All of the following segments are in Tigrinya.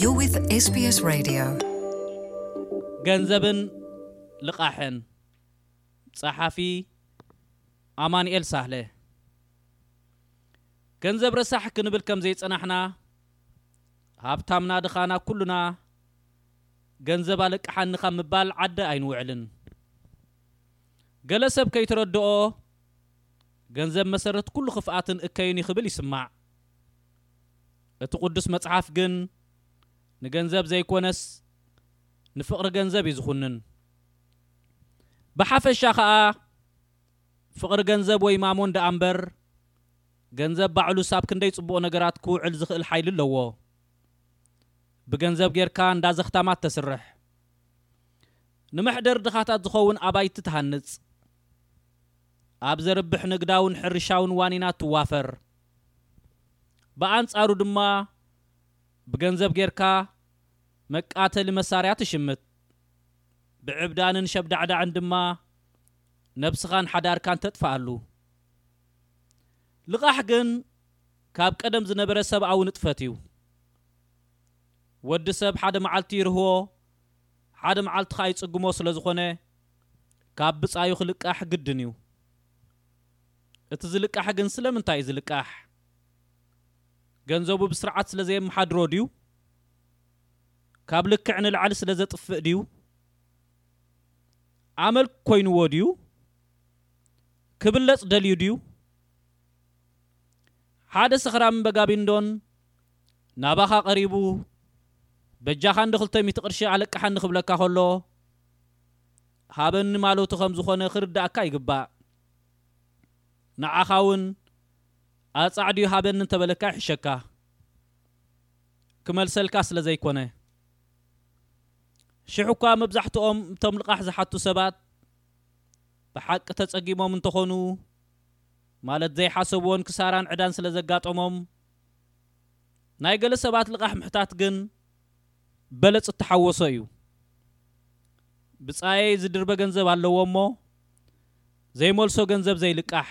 You're with SBS Radio. ገንዘብን ልቓሕን ጸሓፊ ኣማኑኤል ሳህለ ገንዘብ ረሳሕ ክንብል ከም ዘይጸናሕና ሃብታምና ድኻና ኩሉና ገንዘብ ኣለቅሓኒ ካብ ምባል ዓዲ ኣይንውዕልን ገለ ሰብ ከይተረድኦ ገንዘብ መሰረት ኩሉ ክፍኣትን እከይን እዩ ክብል ይስማዕ። እቲ ቁዱስ መጽሓፍ ግን ንገንዘብ ዘይኮነስ ንፍቅሪ ገንዘብ እዩ ዝኹንን። ብሓፈሻ ከኣ ፍቅሪ ገንዘብ ወይ ማሞን ደኣ እምበር ገንዘብ ባዕሉስ ኣብ ክንደይ ጽቡቅ ነገራት ክውዕል ዝኽእል ሓይሊ ኣለዎ። ብገንዘብ ጌርካ እንዳ ዘኽታማት ተስርሕ። ንመሕደሪ ድኻታት ዝኸውን ኣባይቲ ትሃንጽ። ኣብ ዘርብሕ ንግዳውን ሕርሻውን ዋኒናት ትዋፈር። ብኣንጻሩ ድማ ብገንዘብ ጌርካ መቃተሊ መሳርያ ትሽምት። ብዕብዳንን ሸብዳዕዳዕን ድማ ነብስኻን ሓዳርካን ተጥፍኣሉ። ልቓሕ ግን ካብ ቀደም ዝነበረ ሰብኣዊ ንጥፈት'ዩ። ወዲ ሰብ ሓደ መዓልቲ ይርህዎ ሓደ መዓልቲ ከኣ ይጽግሞ ስለ ዝኾነ፣ ካብ ብጻዩ ክልቃሕ ግድን እዩ። እቲ ዝልቃሕ ግን ስለምንታይ እዩ ዝልቃሕ? ገንዘቡ ብስርዓት ስለ ዘየመሓድሮ ድዩ? ካብ ልክዕ ንላዕሊ ስለ ዘጥፍእ ድዩ? ኣመል ኮይንዎ ድዩ? ክብለጽ ደልዩ ድዩ? ሓደ ሰኽራምን በጋቢንዶን ናባኻ ቀሪቡ በጃኻ እንዶ ክልተ ሚእቲ ቅርሺ ኣለቅሓኒ ክብለካ ከሎ፣ ሃበኒ ማለቱ ከም ዝኾነ ክርድኣካ ይግባእ። ንዓኻ ውን ኣጻዕድዩ ሃበኒ እንተ በለካ ይሕሸካ። ክመልሰልካ ስለ ዘይኮነ። ሽሕ እኳ መብዛሕትኦም እቶም ልቓሕ ዝሓቱ ሰባት ብሓቂ ተጸጊሞም እንተ ኾኑ ማለት ዘይሓሰብዎን ክሳራን ዕዳን ስለ ዘጋጠሞም ናይ ገለ ሰባት ልቓሕ ምሕታት ግን በለጽ እተሓወሶ እዩ። ብጻየይ ዝድርበ ገንዘብ ኣለዎ እሞ ዘይመልሶ ገንዘብ ዘይልቃሕ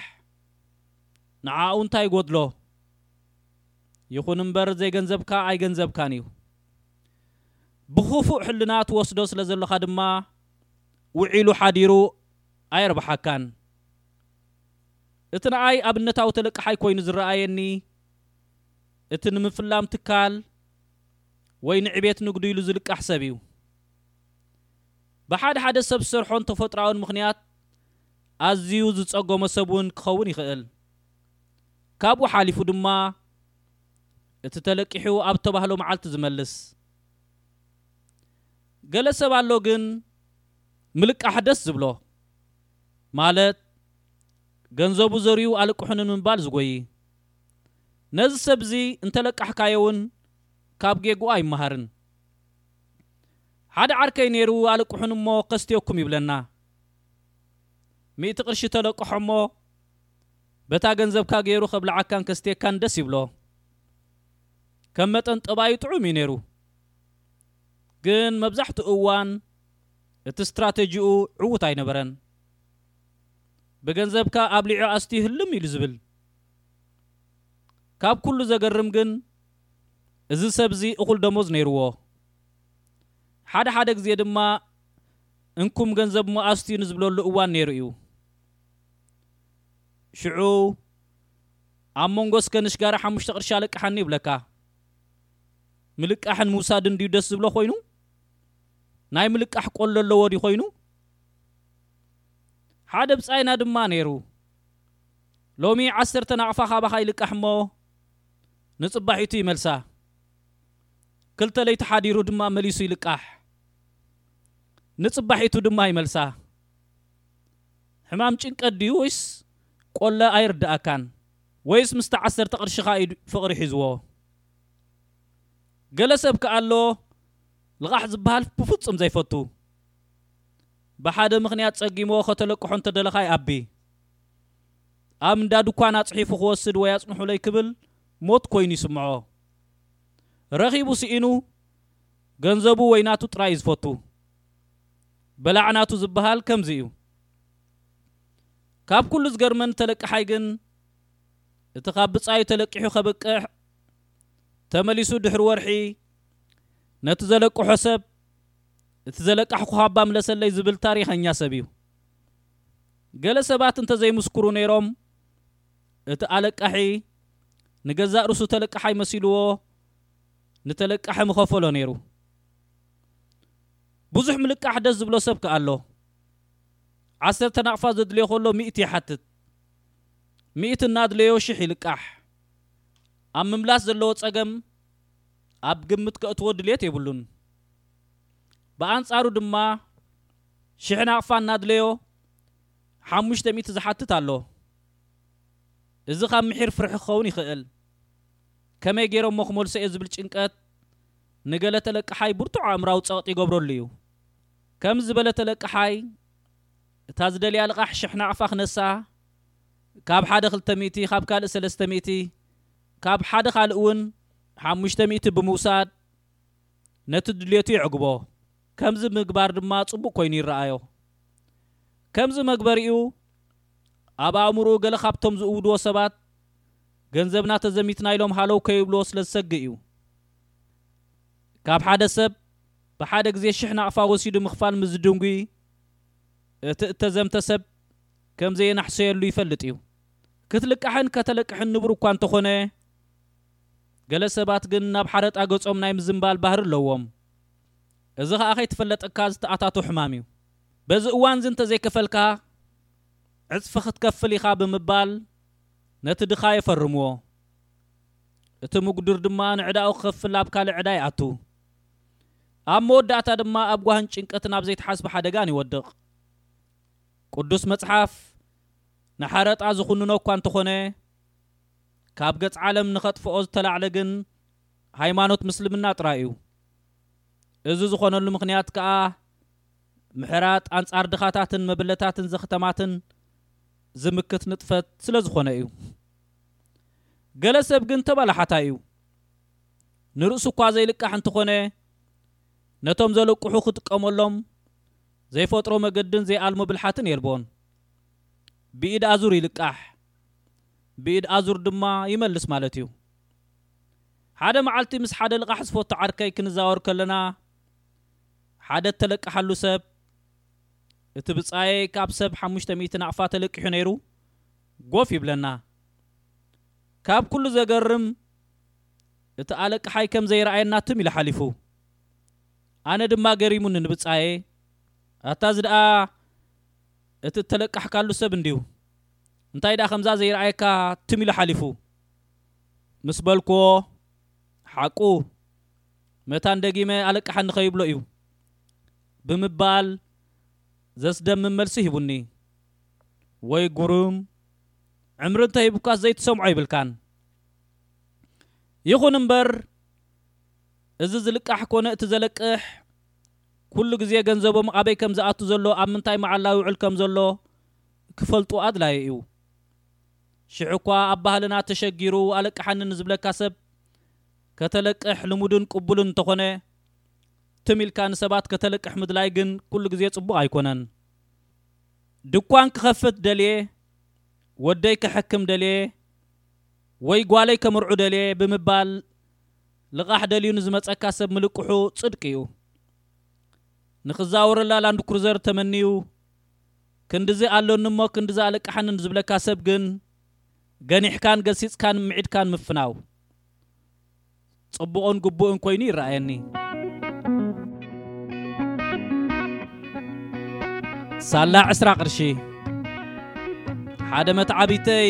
ንዓኡ እንታይ ይጎድሎ ይኹን እምበር ዘይገንዘብካ ኣይገንዘብካን እዩ። ብኽፉእ ሕልና ትወስዶ ስለ ዘሎኻ ድማ ውዒሉ ሓዲሩ ኣየርብሓካን። እቲ ንኣይ ኣብነታዊ ተለቃሓይ ኮይኑ ዝረኣየኒ እቲ ንምፍላም ትካል ወይ ንዕቤት ንግዱ ኢሉ ዝልቃሕ ሰብ እዩ። ብሓደ ሓደ ሰብ ዝሰርሖን ተፈጥሮኣውን ምኽንያት ኣዝዩ ዝጸገሞ ሰብ እውን ክኸውን ይኽእል። ካብኡ ሓሊፉ ድማ እቲ ተለቂሑ ኣብ እተባህሎ መዓልቲ ዝመልስ ገለ ሰብ ኣሎ ግን ምልቃሕ ደስ ዝብሎ ማለት ገንዘቡ ዘርኡ ኣልቅሑኒ ንምባል ዝጎዪ ነዚ ሰብ እዚ እንተ ለቃሕካዮ ውን ካብ ጌጉኡ ኣይማሃርን ሓደ ዓርከይ ኔሩ ኣለቁሑኒ እሞ ከስትየኩም ይብለና ሚእቲ ቅርሺ ተለቅሖ እሞ በታ ገንዘብካ ጌሩ ከብላዓካን ከስትየካን ደስ ይብሎ ከም መጠን ጠባዩ ጥዑም እዩ ኔሩ ግን መብዛሕትኡ እዋን እቲ ስትራተጂኡ ዕውት ኣይነበረን ብገንዘብካ ኣብሊዑ ኣስትዩ ህልም ኢሉ ዝብል ካብ ኩሉ ዘገርም ግን እዚ ሰብ'ዚ እኹል ደሞዝ ነይርዎ። ሓደ ሓደ ግዜ ድማ እንኩም ገንዘብ'ሞ ኣስትዩ ንዝብለሉ እዋን ነይሩ'ዩ። ሽዑ ኣብ መንጎ እስከ ንሽጋራ ሓሙሽተ ቅርሺ ኣለቅሓኒ ይብለካ። ምልቃሕን ምውሳድን ድዩ ደስ ዝብሎ ኮይኑ? ናይ ምልቃሕ ቆሎ ኣለዎ ድዩ ኮይኑ? ሓደ ብጻይና ድማ ነይሩ። ሎሚ ዓሰርተ ናቕፋ ካባኻ ይልቃሕ እሞ ንጽባሒቱ ይመልሳ። ክልተ ለይቲ ሓዲሩ ድማ መሊሱ ይልቃሕ። ንጽባሒቱ ድማ ይመልሳ። ሕማም ጭንቀት ድዩ ወይስ ቆለ ኣይርድኣካን። ወይስ ምስታ ዓሰርተ ቅርሽኻ እዩ ፍቕሪ ሒዝዎ። ገለ ሰብ ከኣ ኣሎ ልቓሕ ዝበሃል ብፍጹም ዘይፈቱ። ብሓደ ምኽንያት ጸጊምዎ ከተለቅሖ እንተደለኻ ይኣቢ። ኣብ እንዳ ድኳን ኣጽሒፉ ክወስድ ወይ ኣጽንሑለይ ክብል ሞት ኮይኑ ይስምዖ። ረኺቡ ስኢኑ ገንዘቡ ወይ ናቱ ጥራይ እዩ ዝፈቱ። በላዕ ናቱ ዝበሃል ከምዚ እዩ። ካብ ኩሉ ዝገርመኒ ተለቃሓይ ግን እቲ ካብ ብጻዩ ተለቂሑ ከብቅዕ ተመሊሱ ድሕሪ ወርሒ ነቲ ዘለቅሖ ሰብ እቲ ዘለቃሕኩኻ'ባ ምለሰለይ ዝብል ታሪኸኛ ሰብ እዩ። ገለ ሰባት እንተ ዘይምስክሩ ነይሮም፣ እቲ ኣለቃሒ ንገዛእ ርእሱ ተለቃሓይ መሲልዎ ንተለቃሒ ምኸፈሎ ነይሩ። ብዙሕ ምልቃሕ ደስ ዝብሎ ሰብ ከኣ ኣሎ። ዓሰርተ ናቕፋ ዘድልዮ ከሎ ሚእቲ ይሓትት። ሚእቲ እናድለዮ ሽሕ ይልቃሕ። ኣብ ምምላስ ዘለዎ ጸገም ኣብ ግምት ከእትዎ ድሌት የብሉን። ብኣንጻሩ ድማ፣ ሽሕ ናቕፋ እናድለዮ ሓሙሽተ ሚእቲ ዝሓትት ኣሎ። እዚ ካብ ምሒር ፍርሒ ክኸውን ይኽእል። ከመይ ገይረ'ሞ ክመልሶ'የ ዝብል ጭንቀት ንገለ ተለቃሓይ ብርቱዕ ኣእምሮኣዊ ጸቕጢ ይገብረሉ'ዩ። ከምዚ ዝበለ ተለቃሓይ እታ ዝደልያ ልቓሕ ሽሕ ናቕፋ ክነሳ ካብ ሓደ ክልተ ሚእቲ፣ ካብ ካልእ ሰለስተ ሚእቲ፣ ካብ ሓደ ካልእ'ውን ሓሙሽተ ሚእቲ ብምውሳድ ነቲ ድልየቱ የዕግቦ። ከምዚ ምግባር ድማ ጽቡቕ ኮይኑ ይረኣዮ። ከምዚ መግበሪኡ ኣብ ኣእምሮኡ ገለ ካብቶም ዝእውድዎ ሰባት ገንዘብና ተዘሚትና ኢሎም ሃለው ከይብልዎ ስለ ዝሰግእ እዩ። ካብ ሓደ ሰብ ብሓደ ግዜ ሽሕ ናቕፋ ወሲዱ ምኽፋል ምስ ዝድንጒ እቲ እተዘምተ ሰብ ከም ዘየናሕሰየሉ ይፈልጥ እዩ። ክትልቃሕን ከተለቅሕን ንቡር እኳ እንተኾነ ገለ ሰባት ግን ናብ ሓረጣ ገጾም ናይ ምዝንባል ባህሪ ኣለዎም። እዚ ከኣ ከይትፈለጠካ ዝተኣታቶ ሕማም እዩ። በዚ እዋንዚ እንተዘይከፈልካ ዕጽፊ ክትከፍል ኢኻ ብምባል ነቲ ድኻ የፈርምዎ። እቲ ምጉዱር ድማ ንዕዳኡ ክኸፍል ኣብ ካልእ ዕዳ ይኣቱ። ኣብ መወዳእታ ድማ ኣብ ጓህን ጭንቀትን ኣብ ዘይተሓስበ ሓደጋን ይወድቕ። ቅዱስ መጽሓፍ ንሓረጣ ዝኹንኖ እኳ እንተኾነ ካብ ገጽ ዓለም ንኸጥፍኦ ዝተላዕለ ግን ሃይማኖት ምስልምና ጥራይ እዩ። እዚ ዝኾነሉ ምኽንያት ከኣ ምሕራጥ ኣንጻር ድኻታትን መብለታትን ዘኽተማትን ዝምክት ንጥፈት ስለ ዝኾነ እዩ። ገለ ሰብ ግን ተበላሓታይ እዩ። ንርእሱ እኳ ዘይልቃሕ እንተኾነ ነቶም ዘለቅሑ ክጥቀመሎም ዘይፈጥሮ መገድን ዘይኣልሞ ብልሓትን የልቦን። ብኢድ ኣዙር ይልቃሕ ብኢድ ኣዙር ድማ ይመልስ ማለት እዩ። ሓደ መዓልቲ ምስ ሓደ ልቓሕ ዝፈቱ ዓርከይ ክንዛወር ከለና፣ ሓደ እተለቀሓሉ ሰብ፣ እቲ ብጻየይ ካብ ሰብ ሓሙሽተ ሚእቲ ናቕፋ ተለቂሑ ነይሩ፣ ጎፍ ይብለና። ካብ ኵሉ ዘገርም፣ እቲ ኣለቅሓይ ከም ዘይረኣየና ትም ኢሉ ሓሊፉ። ኣነ ድማ ገሪሙኒ ንብጻየይ፣ ኣታ እዚ ደኣ እቲ እተለቃሕካሉ ሰብ እንድዩ፣ እንታይ ደኣ ከምዛ ዘይረኣየካ ትም ኢሉ ሓሊፉ? ምስ በልኩዎ ሓቁ መታን ደጊመ ኣለቅሓኒ ከይብሎ እዩ ብምባል ዘስደምም መልሲ ሂቡኒ። ወይ ጉርም! ዕምሪ እንተሂቡካስ ዘይትሰምዖ ይብልካን። ይኹን እምበር እዚ ዝልቃሕ ኮነ እቲ ዘለቅሕ ኩሉ ግዜ ገንዘቦም ኣበይ ከም ዝኣቱ ዘሎ ኣብ ምንታይ መዓላ ይውዕል ከም ዘሎ ክፈልጡ ኣድላዩ እዩ። ሽሕ'ኳ ኣብ ባህልና ተሸጊሩ ኣለቅሓኒ ንዝብለካ ሰብ ከተለቅሕ ልሙድን ቅቡልን እንተኾነ፣ ትም ኢልካ ንሰባት ከተልቅሕ ምድላይ ግን ኩሉ ግዜ ጽቡቕ ኣይኮነን። ድኳን ክኸፍት ደልየ፣ ወደይ ከሐክም ደልየ ወይ ጓለይ ከምርዑ ደልየ ብምባል ልቓሕ ደልዩ ንዝመጸካ ሰብ ምልቅሑ ጽድቂ'ዩ። ንኽዛወረላ ላንድክሩዘር ተመንዩ፣ ክንድዚ ኣሎኒ እሞ ክንድዚ ኣለቅሓኒ ዝብለካ ሰብ ግን ገኒሕካን ገሲጽካን ምዒድካን ምፍናው ጽቡቕን ግቡእን ኮይኑ ይረኣየኒ። ሳላ ዕስራ ቅርሺ ሓደ መትዓቢተይ